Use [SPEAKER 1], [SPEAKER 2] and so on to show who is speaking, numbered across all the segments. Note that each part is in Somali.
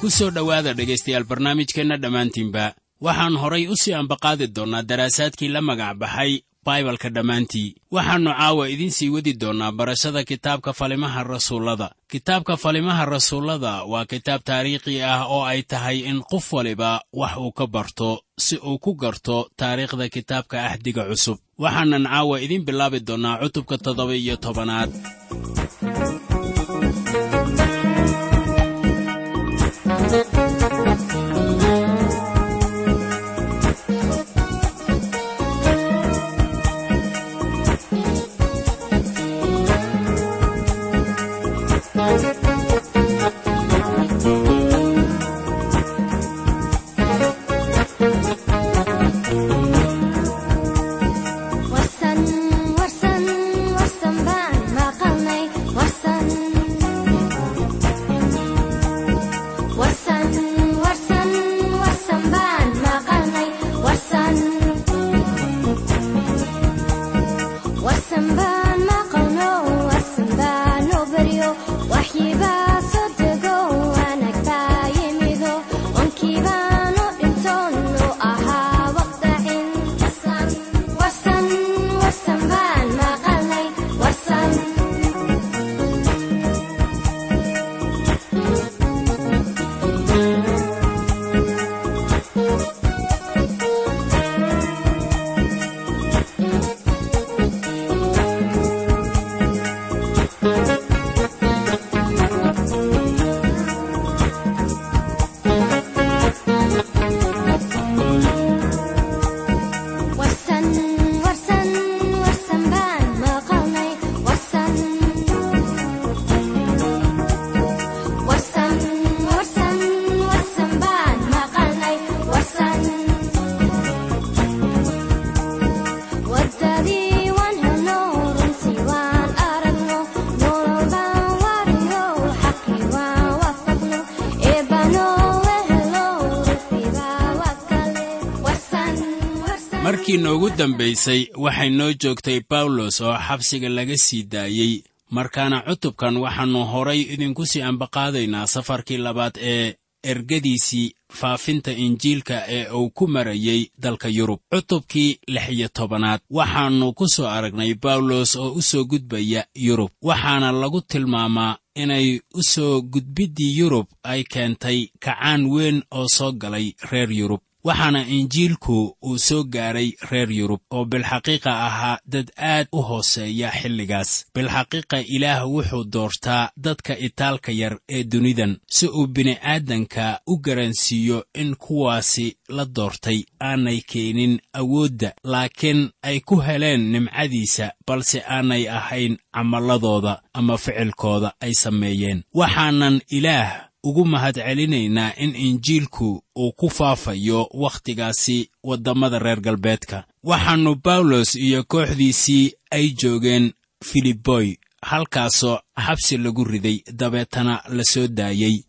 [SPEAKER 1] ku soo dhowaada dhegaystayaal barnaamijkeenna dhammaantiinba waxaan horay u sii ambaqaadi doonnaa daraasaadkii la magac baxay baibalka dhammaantii. Waxaannu caawa idiin sii wadi doonnaa barashada kitaabka falimaha rasuullada. Kitaabka falimaha rasuullada waa kitaab taariikhi ah oo ay tahay in qof waliba wax uu ka barto si uu ku garto taariikhda kitaabka ahdiga cusub. Waxaanan caawa idiin bilaabi doonnaa cutubka toddoba iyo tobanaad dambaysay waxay noo joogtay bawlos oo xabsiga laga sii daayey markaana cutubkan waxaannu horay idinku sii ambaqaadaynaa safarkii labaad ee ergadiisii faafinta injiilka ee uu ku marayey dalka yurub. Cutubkii lix iyo tobanaad waxaannu ku soo aragnay bawlos oo u soo gudbaya yurub. Waxaana lagu tilmaamaa inay u soo gudbiddii yurub ay keentay kacaan weyn oo soo galay reer yurub waxaana injiilku uu soo gaaray reer yurub oo bilxaqiiqa ahaa dad aad u hooseeya xilligaas. Bilxaqiiqa ilaah wuxuu doortaa dadka itaalka yar ee dunidan si uu bini'aadanka u garansiiyo in kuwaasi la doortay aanay keenin awoodda laakiin ay ku heleen nimcadiisa balse aanay ahayn camalladooda ama ficilkooda ay sameeyeen. Waxaanan ilaah ugu mahadcelinaynaa in injiilku uu ku faafayo wakhtigaasi waddammada reer galbeedka. Waxaannu bawlos iyo kooxdiisii ay joogeen filiboy halkaasoo xabsi lagu riday dabeetana la soo daayey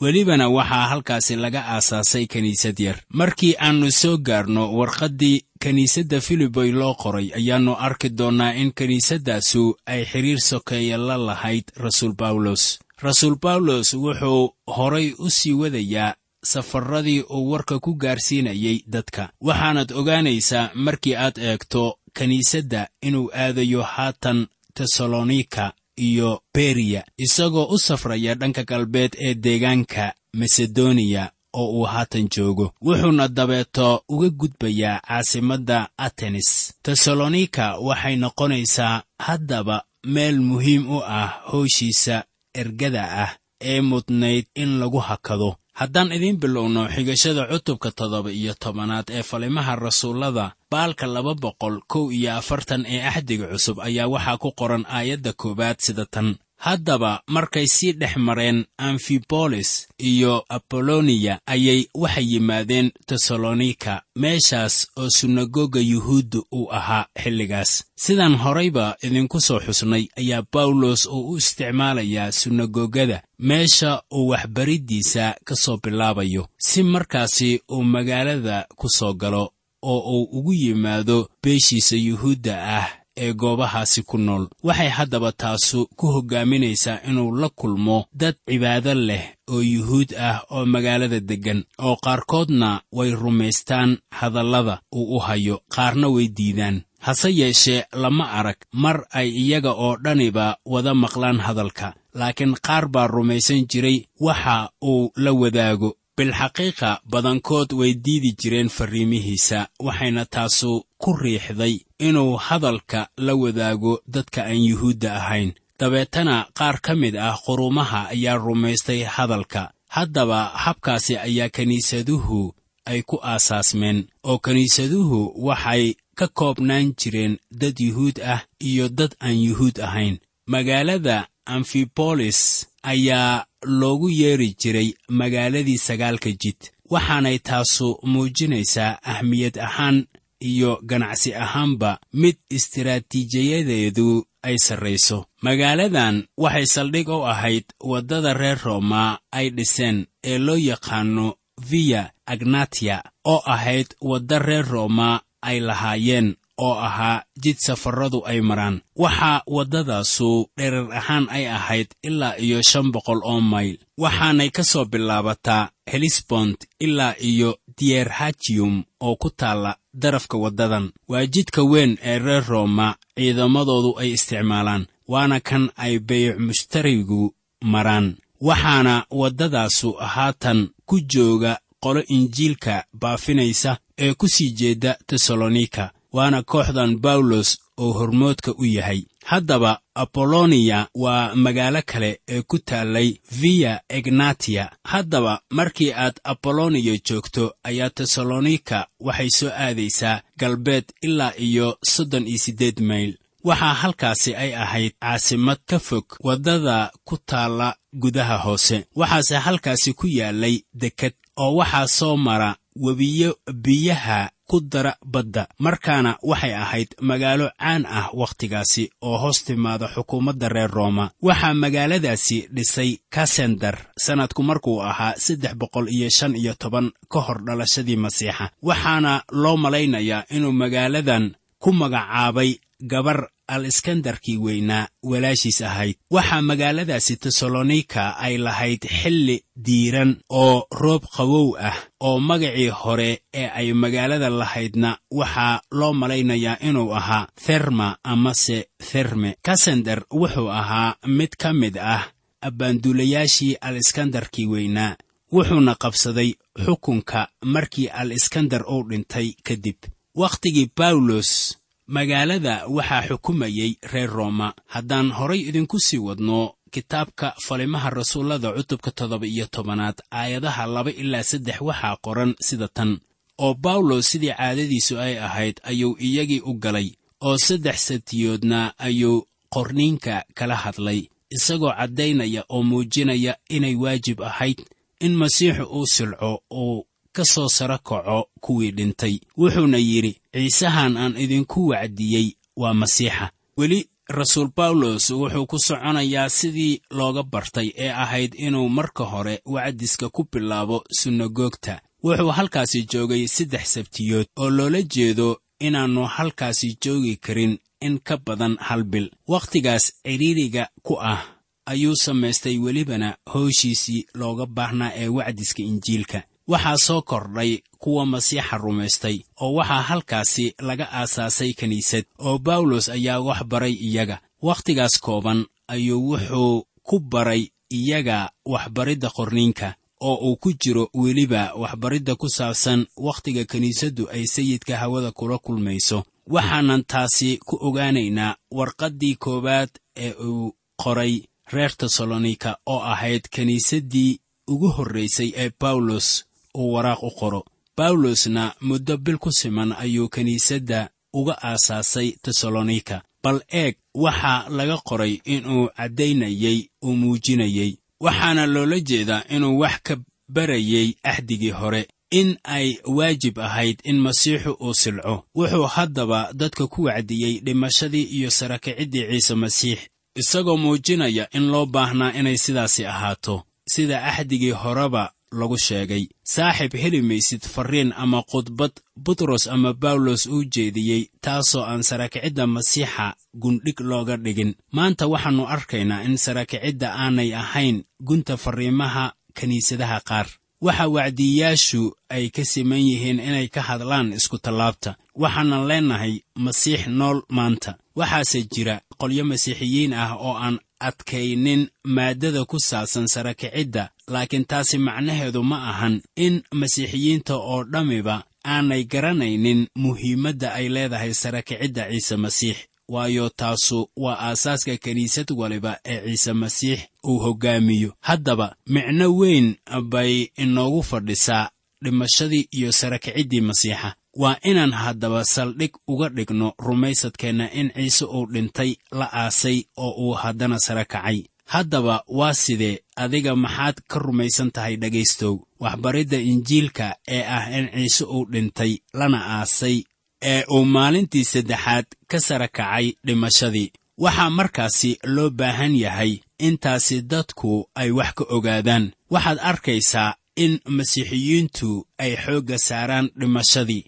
[SPEAKER 1] welibana waxaa halkaasi laga aasaasay kiniisad yar. Markii aannu soo gaarno warqaddii kiniisadda filiboy loo qoray ayaannu arki doonnaa in kiniisaddaasu ay xidhiir sokeeya la lahayd rasuul bawlos rasuul bawlos wuxuu horay u sii wadayaa safarradii uu warka ku gaarsiinayay dadka. Waxaanaad ogaanaysaa markii aad eegto kiniisadda inuu aadayo haatan tesalonika iyo beriya isagoo u safraya dhanka galbeed ee deegaanka masedoniya oo uu haatan joogo. Wuxuuna dabeeto uga gudbayaa caasimadda atenis tesalonika waxay noqonaysaa haddaba meel muhiim u ah howshiisa ergada ah ee mudnayd in lagu hakado. Haddaan idiin bilowno xigashada cutubka toddoba iyo tobanaad ee falimaha rasuullada baalka laba boqol kow iyo afartan ee axdiga cusub ayaa waxaa ku qoran aayadda koowaad sida tan haddaba markay sii dhex mareen amfibolis iyo aboloniya ayay waxay yimaadeen tesalonika meeshaas oo sunagoga yuhuudda uu ahaa xilligaas. Sidaan horayba idinku soo xusnay ayaa bawlos oo u isticmaalayaa sunagogada meesha uu waxbariddiisa ka soo bilaabayo si markaasi uu magaalada ku soo galo oo uu ugu yimaado beeshiisa yuhuudda ah ee goobahaasi ku nool. Waxay haddaba taasu ku hoggaaminaysaa inuu la kulmo dad cibaado leh oo yuhuud ah oo magaalada deggan oo qaarkoodna way rumaystaan hadallada uu u hayo qaarna way diidaan. Hase yeeshee lama arag mar ay iyaga oo dhaniba wada maqlaan hadalka laakiin qaar baa rumaysan jiray waxa uu la wadaago. Bilxaqiiqa badankood way diidi jireen farriimihiisa waxayna taasu ku riixday inuu hadalka la wadaago dadka aan yuhuudda ahayn. Dabeetana qaar ka mid ah qurumaha ayaa rumaystay hadalka. Haddaba habkaasi ayaa kiniisaduhu ay ku aasaasmeen oo kiniisaduhu waxay ka koobnaan jireen dad yuhuud ah iyo dad aan yuhuud ahayn. Magaalada amfibolis ayaa loogu yeeri jiray magaaladii sagaalka jid waxaanay taasu muujinaysaa ahmiyad ahaan iyo ganacsi ahaanba mid istiraatiijiyadeedu ay sarrayso. Magaaladan waxay saldhig u ahayd waddada reer rooma ay dhiseen ee loo yaqaanno viya agnatiya oo ahayd wadda reer rooma ay lahaayeen oo ahaa jid safarradu ay maraan. Waxaa waddadaasu dherer ahaan ay ahayd ilaa iyo shan boqol oo mayl waxaanay ka soo bilaabataa helisbont ilaa iyo diyerhajiyum oo ku taalla darafka waddadan. Waa jidka weyn ee reer rooma ciidamadoodu ay isticmaalaan waana kan ay bayic mushtarigu maraan. Waxaana waddadaasu haatan ku jooga qolo injiilka baafinaysa ee ku sii jeedda tesalonika waana kooxdan bawlos oo hormoodka u yahay haddaba aboloniya waa magaalo kale ee ku taallay viya egnatiya haddaba markii aad aboloniya joogto ayaa tesalonika waxay soo aadaysaa galbeed ilaa iyo soddon iyo siddeed mayl. Waxaa halkaasi ay ahayd caasimad ka fog waddada ku taalla gudaha hoose. Waxaase halkaasi ku yaallay deked oo waxaa soo mara webiyo biyaha ku dara badda. Markaana waxay ahayd magaalo caan ah wakhtigaasi oo hoos timaada xukuumadda reer rooma. Waxaa magaaladaasi dhisay kasendar sannadku markuu ahaa saddex boqol iyo shan iyo toban ka hor dhalashadii masiixa. Waxaana loo malaynayaa inuu magaaladan ku magacaabay gabar al iskandarkii weynaa walaashiis ahayd. Waxaa magaaladaasi tesalonika ay lahayd xilli diiran oo roob qawow ah oo magacii hore ee ay magaalada lahaydna waxaa loo malaynayaa inuu ahaa therma amase therme. Kasender wuxuu ahaa mid ka mid ah abbaanduulayaashii al iskandarkii weynaa wuxuuna qabsaday xukunka markii al iskandar uu dhintay kadib wakhtigii bawlos magaalada waxaa xukumayey reer rooma. Haddaan horay idinku sii wadno kitaabka falimaha rasuullada cutubka toddoba iyo tobanaad aayadaha laba ilaa saddex waxaa qoran sida tan. Oo bawlos sidii caadadiisu ay ahayd ayuu iyagii u galay. Oo saddex satiyoodna ayuu qorniinka kala hadlay. Isagoo caddaynaya oo muujinaya inay waajib ahayd in masiixu uu silco uu ka soo saro kaco kuwii dhintay. Wuxuuna yidhi ciisahan aan idinku wacdiyey waa masiixa. Weli rasuul bawlos wuxuu ku soconayaa sidii looga bartay ee ahayd inuu marka hore wacdiska ku bilaabo sunagoogta wuxuu halkaasi joogay saddex sabtiyood oo loola jeedo inaannu halkaasi joogi karin in ka badan hal bil. Wakhtigaas cidhiiriga ku ah ayuu samaystay welibana howshiisii looga baahnaa ee wacdiska injiilka waxaa soo kordhay kuwa masiixa rumaystay oo waxaa halkaasi laga aasaasay kiniisad oo bawlos ayaa wax baray iyaga. Wakhtigaas kooban ayuu wuxuu ku baray iyaga waxbaridda qorniinka oo uu ku jiro weliba waxbaridda ku saabsan wakhtiga kiniisaddu ay sayidka hawada kula kulmayso. Waxaanan taasi ku ogaanaynaa warqaddii koowaad ee uu qoray reer tesalonika oo ahayd kiniisaddii ugu horraysay ee bawlos uu waraaq u qoro. Bawlosna muddo bil ku siman ayuu kiniisadda uga aasaasay tesalonika bal eeg waxaa laga qoray inuu caddaynayey uu muujinayey waxaana loola jeedaa inuu wax ka barayey axdigii hore in ay waajib ahayd in masiixu uu silco. Wuxuu haddaba dadka ku wacdiyey dhimashadii iyo sarakiciddii ciise masiix isagoo muujinaya in loo baahnaa inay sidaasi ahaato sida axdigii horeba lagu sheegay saaxiib heli maysid farriin ama khudbad butros ama bawlos uu jeediyey taasoo aan sarakicidda masiixa gundhig looga dhigin. Maanta waxaannu arkaynaa in sarakicidda aanay ahayn gunta farriimaha kiniisadaha qaar. Waxa wacdiyayaashu ay ka siman yihiin inay ka hadlaan iskutallaabta waxaanan leennahay masiix nool maanta. Waxaase jira qolyo masiixiyiin ah oo aan adkaynin maaddada ku saabsan sarakicidda laakiin taasi macnaheedu ma ahan in masiixiyiinta oo dhammiba aanay garanaynin muhiimadda ay leedahay sarakicidda ciise masiix. Waayo taasu waa aasaaska kiniisad waliba ee ciise masiix uu hoggaamiyo haddaba micno weyn bay inoogu fadhisaa dhimashadii iyo sarakiciddii masiixa waa inaan haddaba saldhig uga dhigno rumaysadkeenna in ciise uu dhintay la aasay oo uu haddana sara kacay. Haddaba waa sidee? Adiga maxaad ka rumaysan tahay dhegaystow. Waxbaridda injiilka ee ah in ciise uu dhintay lana aasay ee uu maalintii saddexaad ka sara kacay dhimashadii. Waxaa markaasi loo baahan yahay intaasi dadku ay wax ka ogaadaan. Waxaad arkaysaa in masiixiyiintu ay xoogga saaraan dhimashadii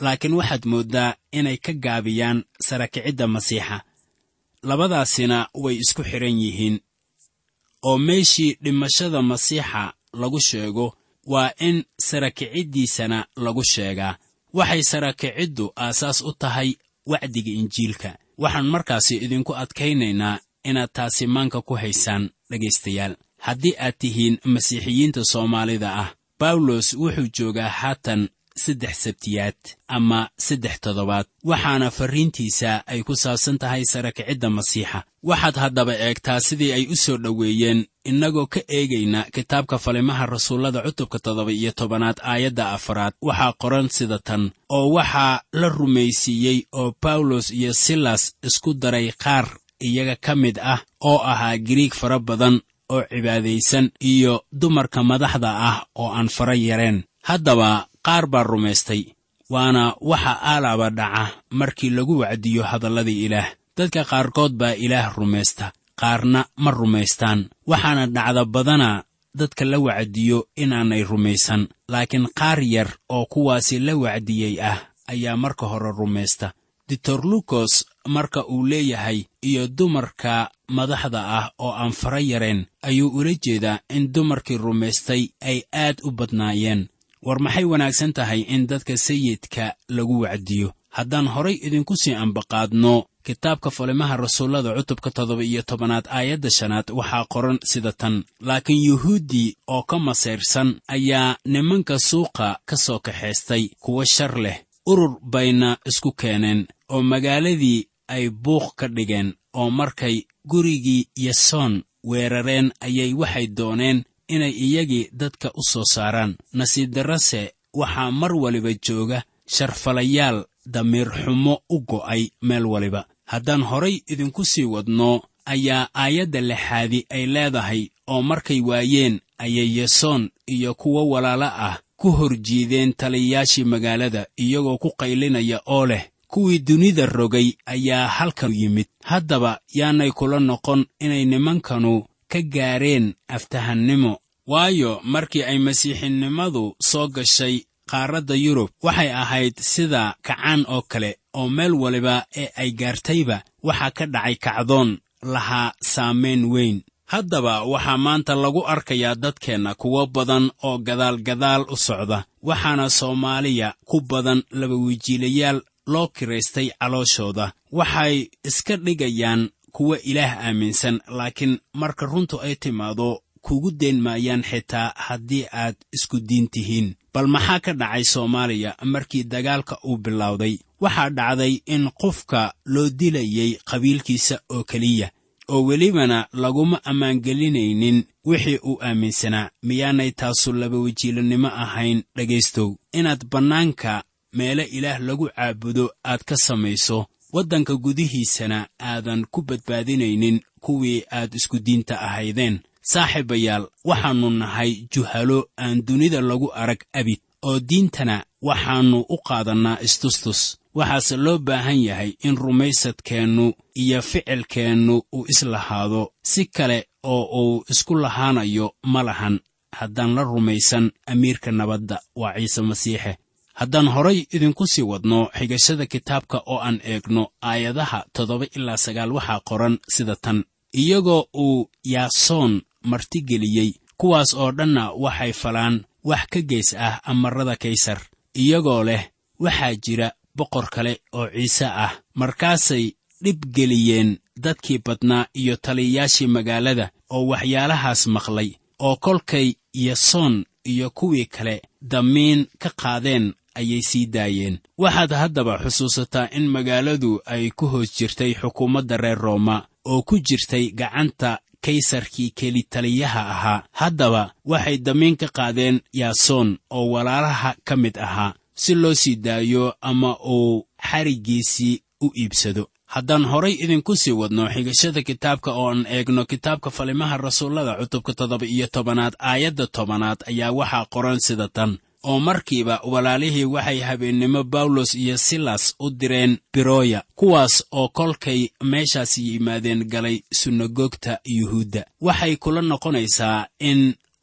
[SPEAKER 1] laakiin waxaad mooddaa inay ka gaabiyaan sarakicidda masiixa. Labadaasina way isku xidhan yihiin. Oo meeshii dhimashada masiixa lagu sheego waa in sarakiciddiisana lagu sheegaa. Waxay sarakiciddu aasaas u tahay wacdiga injiilka. Waxaan markaasi idinku adkaynaynaa inaad taasi maanka ku haysaan dhegaystayaal. Haddii aad tihiin masiixiyiinta soomaalida ah bawlos wuxuu joogaa haatan saddex sabtiyaad ama saddex toddobaad. Waxaana farriintiisa ay ku saabsan tahay sarakicidda masiixa. Waxaad haddaba eegtaa sidii ay u soo dhoweeyeen innagoo ka eegayna kitaabka falimaha rasuullada cutubka toddoba iyo tobanaad aayadda afaraad. Waxaa qoran sida tan oo waxaa la rumaysiiyey oo bawlos iyo silas isku daray qaar iyaga ka mid ah oo ahaa giriig fara badan oo cibaadaysan iyo dumarka madaxda ah oo aan fara yareen. Haddaba qaar baa rumaystay waana waxa aalaaba dhaca markii lagu wacdiyo hadalladii ilaah. Dadka qaarkood baa ilaah rumaysta qaarna ma rumaystaan. Waxaana dhacda badanaa dadka la wacdiyo inaanay rumaysan laakiin qaar yar oo kuwaasi la wacdiyey ah ayaa marka hore rumaysta. Ditor lukos marka uu leeyahay iyo dumarka madaxda ah oo aan fara yareen ayuu ula jeedaa in dumarkii rumaystay ay aad u badnaayeen war maxay wanaagsan tahay in dadka sayidka lagu wacdiyo? Haddaan horay idinku sii ambaqaadno kitaabka falimaha rasuullada cutubka toddoba iyo tobanaad aayadda shanaad waxaa qoran sida tan laakiin yuhuuddii oo ka masayrsan ayaa nimanka suuqa ka soo kaxaystay kuwa shar leh. Urur bayna isku keeneen oo magaaladii ay buuq ka dhigeen oo markay gurigii yasoon weerareen ayay waxay dooneen inay iyagii dadka u soo saaraan. Nasiib darrase waxaa mar waliba jooga sharfalayaal damiir xumo u go'ay meel waliba. Haddaan horay idinku sii wadno ayaa aayadda lixaadi ay leedahay oo markay waayeen ayay yasoon iyo kuwo walaalo ah ku hor jiideen taliyayaashii magaalada iyagoo ku qaylinaya oo leh kuwii dunida rogay ayaa halkan yimid. Haddaba yaanay kula noqon inay nimankanu ka gaareen aftahannimo waayo markii ay masiixinimadu soo gashay qaaradda yurub waxay ahayd sida kacaan oo kale oo meel waliba ee ay gaartayba waxaa ka dhacay kacdoon lahaa saamayn weyn. Haddaba waxaa maanta lagu arkayaa dadkeenna kuwo badan oo gadaalgadaal u socda waxaana soomaaliya ku badan labawijiilayaal loo kiraystay calooshooda waxay iska dhigayaan kuwa ilaah aaminsan laakiin marka runtu ay timaado kugu deen maayaan xitaa haddii aad isku diin tihiin. Bal maxaa ka dhacay soomaaliya markii dagaalka uu bilowday? Waxaa dhacday in qofka loo dilayey qabiilkiisa oo keliya oo welibana laguma ammaangelinaynin wixii uu aaminsanaa miyaanay taasu labawajiilannimo ahayn dhegaystow. Inaad bannaanka meele ilaah lagu caabudo aad ka samayso waddanka gudihiisana aadan ku badbaadinaynin kuwii aad isku diinta ahaydeen. Saaxiibayaal waxaannu nahay juhalo aan dunida lagu arag abid oo diintana waxaannu u qaadannaa istustus. Waxaase loo baahan yahay in rumaysadkeennu iyo ficilkeennu uu islahaado si kale oo uu isku lahaanayo ma lahan. Haddaan la rumaysan amiirka nabadda waa ciise masiixe haddaan horay idinku sii wadno xigashada kitaabka oo aan eegno aayadaha toddoba ilaa sagaal waxaa qoran sida tan. Iyagoo uu yaasoon martigeliyey kuwaas oo dhanna waxay falaan wax ka gees ah amarada kaysar. Iyagoo leh waxaa jira boqor kale oo ciise ah. Markaasay dhibgeliyeen dadkii badnaa iyo taliyayaashii magaalada oo waxyaalahaas maqlay oo kolkay yasoon iyo kuwii kale damiin ka qaadeen ayay sii daayeen. Waxaad haddaba xusuusataa in magaaladu ay ku hoos jirtay xukuumadda reer rooma oo ku jirtay gacanta kaysarkii kelitaliyaha ahaa. Haddaba waxay damiin ka qaadeen yaasoon oo walaalaha ka mid ahaa. Si loo sii daayo ama uu xariggiisii u iibsado. Haddaan horay idinku sii wadno xigashada kitaabka oo aan eegno kitaabka falimaha rasuullada cutubka toddoba iyo tobanaad aayadda tobanaad ayaa waxaa qoran sida tan oo markiiba walaalihii waxay habeennimo bawlos iyo silas u direen biroya kuwaas oo kolkay meeshaas yimaadeen galay sunagoogta yuhuudda. Waxay kula noqonaysaa in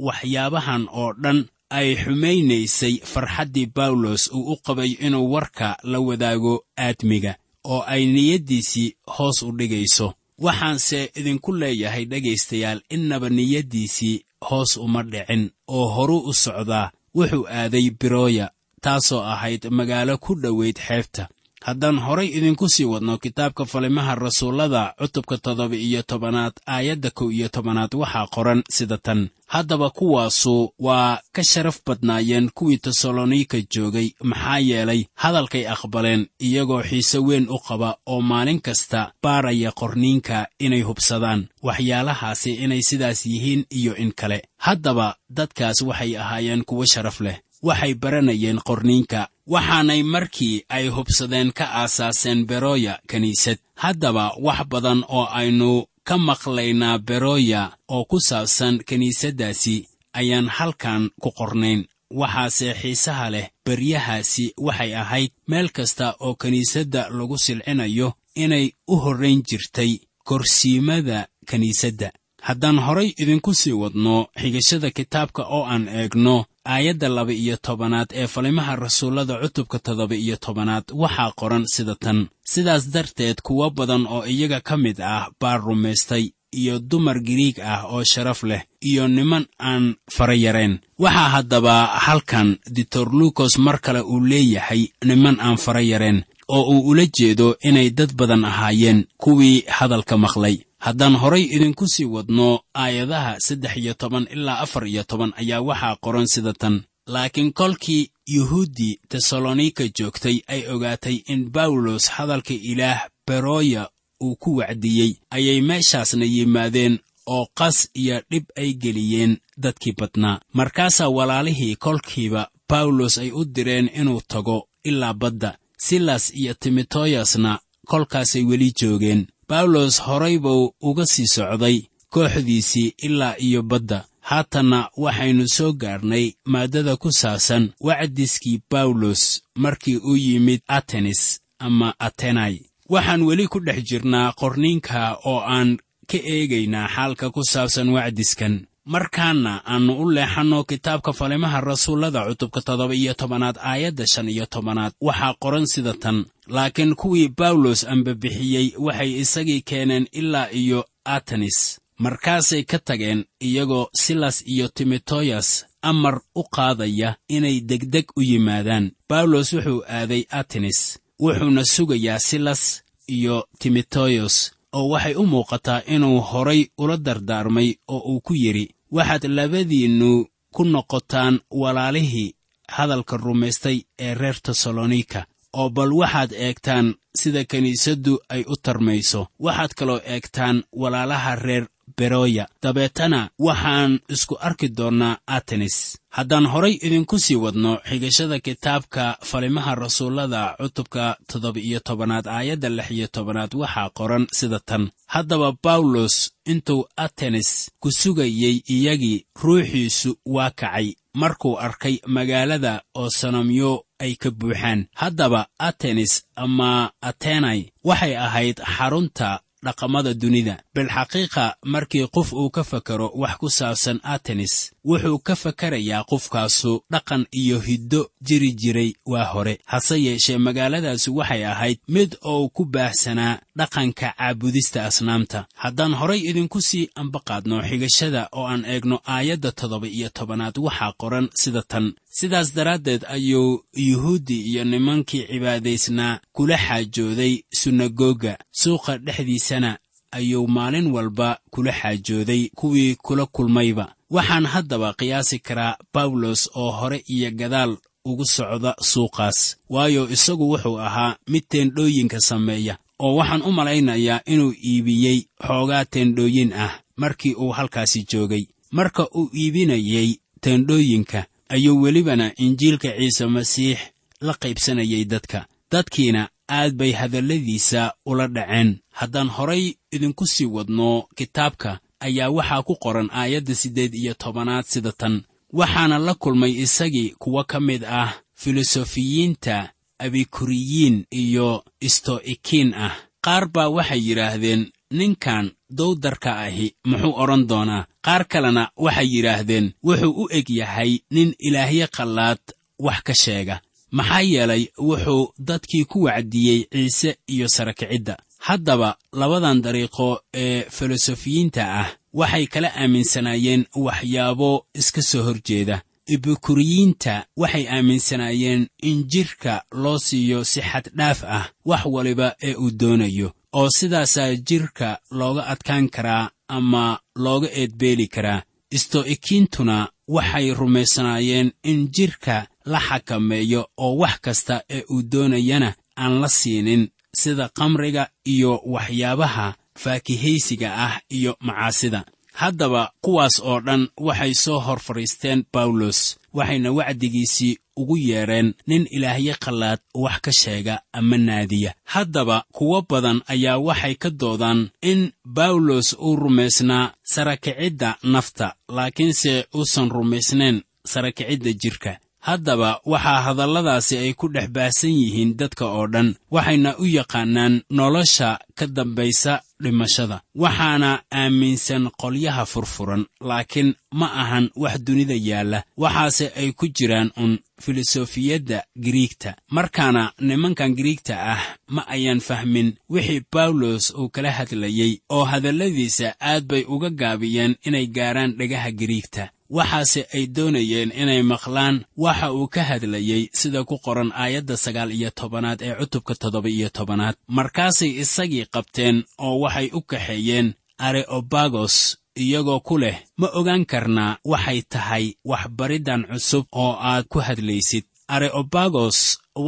[SPEAKER 1] waxyaabahan oo dhan ay xumaynaysay farxaddii bawlos uu u qabay inuu warka la wadaago aadmiga oo ay niyaddiisii hoos u dhigayso. Waxaanse idinku leeyahay dhegaystayaal innaba niyaddiisii hoos uma dhicin oo horu u socdaa wuxuu aaday biroya taasoo ahayd magaalo ku dhowayd xeebta haddaan horay idinku sii wadno kitaabka falimaha rasuullada cutubka toddoba iyo tobanaad aayadda kow iyo tobanaad waxaa qoran sida tan. Haddaba kuwaasu waa ka sharaf badnaayeen kuwii tesalonika joogay maxaa yeelay hadalkay aqbaleen iyagoo xiise weyn u qaba oo maalin kasta baaraya qorniinka inay hubsadaan waxyaalahaasi inay sidaas yihiin iyo in kale. Haddaba dadkaas waxay ahaayeen kuwo sharaf leh waxay baranayeen qorniinka waxaanay markii ay hubsadeen ka aasaaseen beroya kiniisad haddaba wax badan oo aynu ka maqlaynaa beroya oo ku saabsan kiniisaddaasi ayaan halkan ku qornayn. Waxaase xiisaha leh beryahaasi waxay ahayd meel kasta oo kiniisadda lagu silcinayo inay u horrayn jirtay korsiimada kiniisadda haddaan horay idinku sii wadno xigashada kitaabka oo aan eegno aayadda laba iyo tobanaad ee falimaha rasuullada cutubka toddoba iyo tobanaad waxaa qoran sida tan. Sidaas darteed kuwo badan oo iyaga ka mid ah baa rumaystay iyo dumar giriig ah oo sharaf leh iyo niman aan fara yareen. Waxaa haddaba halkan ditor lukos mar kale uu leeyahay niman aan fara yareen oo uu ula jeedo inay dad badan ahaayeen kuwii hadalka maqlay haddaan horay idinku sii wadno aayadaha saddex iyo toban ilaa afar iyo toban ayaa waxaa qoran sida tan. Laakiin kolkii yuhuuddii tesalonika joogtay ay ogaatay in bawlos hadalka ilaah beroya uu ku wacdiyey. Ayay meeshaasna yimaadeen oo qas iyo dhib ay geliyeen dadkii badnaa. Markaasaa walaalihii kolkiiba bawlos ay u direen inuu tago ilaa badda. Silas iyo timoteyasna kolkaasay weli joogeen bawlos horay buu uga sii socday kooxdiisii ilaa iyo badda. Haatanna waxaynu soo gaarnay maaddada ku saabsan wacdiskii bawlos markii uu yimid atenis ama atenai waxaan weli ku dhex jirnaa qorniinka oo aan ka eegaynaa xaalka ku saabsan wacdiskan markaana aannu u leexanno kitaabka falimaha rasuullada cutubka toddoba iyo tobanaad aayadda shan iyo tobanaad waxaa qoran sida tan. Laakiin kuwii bawlos ambabixiyey waxay isagii keeneen ilaa iyo atenis markaasay ka tageen iyagoo silas iyo timoteos amar u qaadaya inay degdeg u yimaadaan. Bawlos wuxuu aaday atenis wuxuuna sugayaa silas iyo timoteos oo waxay u muuqataa inuu horay ula dardaarmay oo uu ku yidhi waxaad labadiinnu ku noqotaan walaalihii hadalka rumaystay ee reer tesalonika oo bal waxaad eegtaan sida kiniisaddu ay u tarmayso. Waxaad kaloo eegtaan walaalaha reer beroya dabeetana waxaan isku arki doonnaa atenis haddaan horay idinku sii wadno xigashada kitaabka falimaha rasuullada cutubka toddoba-iyo tobanaad aayadda lix iyo tobanaad waxaa qoran sida tan. Haddaba bawlos intuu atenis ku sugayey iyagii ruuxiisu waa kacay. Markuu arkay magaalada oo sanamyo ay ka buuxaan. Haddaba atenis ama atenai waxay ahayd xarunta dhaqamada dunida. Bilxaqiiqa markii qof uu ka fakaro wax ku saabsan atenis wuxuu ka fakarayaa qofkaasu dhaqan iyo hiddo jiri jiray waa hore. Hase yeeshee magaaladaasi waxay ahayd mid oo ku baahsanaa dhaqanka caabudista asnaamta. Haddaan horay idinku sii ambaqaadno xigashada oo aan eegno aayadda toddoba iyo tobanaad waxaa qoran sida tan sidaas daraaddeed ayuu yuhuuddi iyo nimankii cibaadaysnaa kula xaajooday sunagoga suuqa dhexdiisana ayuu maalin walba kula xaajooday kuwii kula kulmayba. Waxaan haddaba qiyaasi karaa bawlos oo hore iyo gadaal ugu socda suuqaas. Waayo isagu wuxuu ahaa mid teendhooyinka sameeya oo waxaan u malaynayaa inuu iibiyey xoogaa teendhooyin ah markii uu halkaasi joogay. Marka uu iibinayey teendhooyinka ayuu welibana injiilka ciise masiix la qaybsanayay dadka. Dadkiina aad bay hadalladiisa ula dhaceen. Haddaan horay idinku sii wadno kitaabka ayaa waxaa ku qoran aayadda siddeed iyo tobanaad sida tan. Waxaana la kulmay isagii kuwo ka mid ah filosofiyiinta abikuriyiin iyo isto'ikiin ah. Qaar baa waxay yidhaahdeen ninkan dowdarka ahi muxuu odhan doonaa. Qaar kalena waxay yidhaahdeen wuxuu u eg yahay nin ilaahyo qallaad wax ka sheega. Maxaa yeelay wuxuu dadkii ku wacdiyey ciise iyo sarakicidda haddaba labadan dariiqo ee filosofiyiinta ah waxay kala aaminsanaayeen waxyaabo iska soo hor jeeda ibikuriyiinta waxay aaminsanaayeen in jidhka loo siiyo si xaddhaaf ah wax waliba ee uu doonayo oo sidaasaa jidhka looga adkaan karaa ama looga eedbeeli karaa isto'ikiintuna waxay rumaysanaayeen in jidhka la xakameeyo oo wax kasta ee uu doonayana aan la siinin sida kamriga iyo waxyaabaha faakihaysiga ah iyo macaasida. Haddaba kuwaas oo dhan waxay soo hor fadhiisteen bawlos waxayna wacdigiisii ugu yeedheen nin ilaahyo qallaad wax ka sheega ama naadiya. Haddaba kuwo badan ayaa waxay ka doodaan in bawlos uu rumaysnaa sarakicidda nafta laakiinse uusan rumaysnayn sarakicidda jidhka haddaba waxaa hadalladaasi ay ku dhex baahsan yihiin dadka oo dhan waxayna u yaqaanaan nolosha ka dambaysa dhimashada. Waxaana aaminsan qolyaha furfuran laakiin ma ahan wax dunida yaalla. Waxaase ay ku jiraan un filosofiyadda giriigta markaana nimankan giriigta ah ma ayaan fahmin wixii bawlos uu kala hadlayey oo hadalladiisa aad bay uga gaabiyeen inay gaaraan dhegaha giriigta waxaase ay doonayeen inay maqlaan waxa uu ka hadlayey sida ku qoran aayadda sagaal iyo tobanaad ee cutubka toddoba iyo tobanaad. Markaasay isagii qabteen oo waxay u kaxeeyeen areobagos iyagoo ku leh ma ogaan karnaa waxay tahay waxbariddan cusub oo aad ku hadlaysid. Areobagos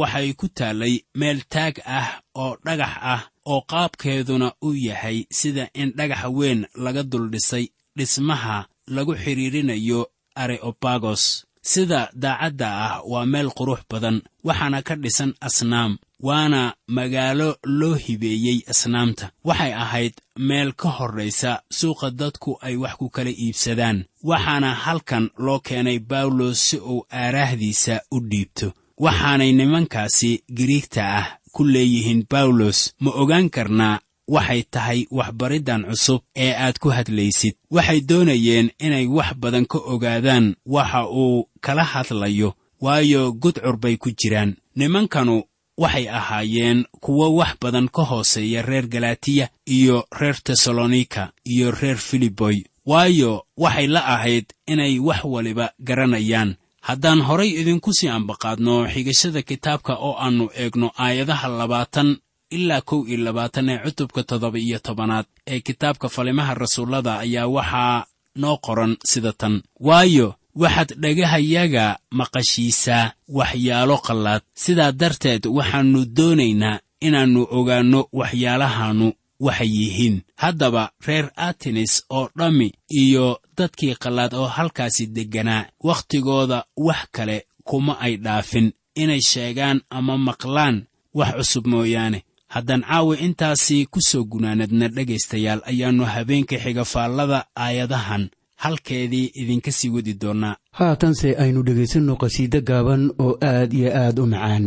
[SPEAKER 1] waxay ku taallay meel taag ah oo dhagax ah oo qaabkeeduna u yahay sida in dhagax weyn laga duldhisay dhismaha lagu xidhiirinayo areobagos sida daacadda ah waa meel qurux badan waxaana ka dhisan asnaam waana magaalo loo hibeeyey asnaamta. Waxay ahayd meel ka horraysa suuqa dadku ay wax ku kala iibsadaan waxaana halkan loo keenay bawlos si uu aaraahdiisa u dhiibto. Waxaanay nimankaasi giriigta ah ku leeyihiin bawlos ma ogaan karnaa waxay tahay waxbariddan cusub ee aad ku hadlaysid. Waxay doonayeen inay wax badan ka ogaadaan waxa uu kala hadlayo waayo gudcur bay ku jiraan. Nimankanu waxay ahaayeen kuwo wax badan ka hooseeya reer galatiya iyo reer tesalonika iyo reer filiboy waayo waxay la ahayd inay wax waliba garanayaan. Haddaan horay idinku sii ambaqaadno xigashada kitaabka oo aannu eegno aayadaha labaatan ilaa kow iyo labaatan ee cutubka toddoba iyo tobanaad ee kitaabka falimaha rasuullada ayaa waxaa noo qoran sida tan. Waayo waxaad dhagahayaga maqashiisaa waxyaalo qallaad. Sidaa darteed waxaannu doonaynaa inaannu ogaanno waxyaalahaannu waxay yihiin. Haddaba reer atenes oo dhammi iyo dadkii qallaad oo halkaasi degganaa wakhtigooda wax kale kuma ay dhaafin. Inay sheegaan ama maqlaan wax cusub mooyaane haddaan caawi intaasi ku soo gunaanadna dhegaystayaal ayaannu habeenka xiga faallada aayadahan halkeedii idinka sii wadi doonnaa.
[SPEAKER 2] Haatanse aynu dhegaysanno qhasiido gaaban oo aad iyo aad u macaan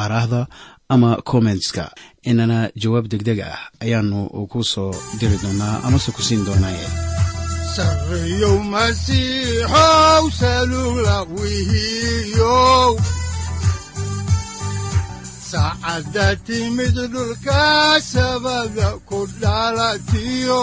[SPEAKER 2] aaraahda ama kommentska inana jawaab degdeg ah ayaanu ku soo diri doonaa amase ku siin doonaaye
[SPEAKER 3] saacadda timid dhulka sabada ku dhalatiyo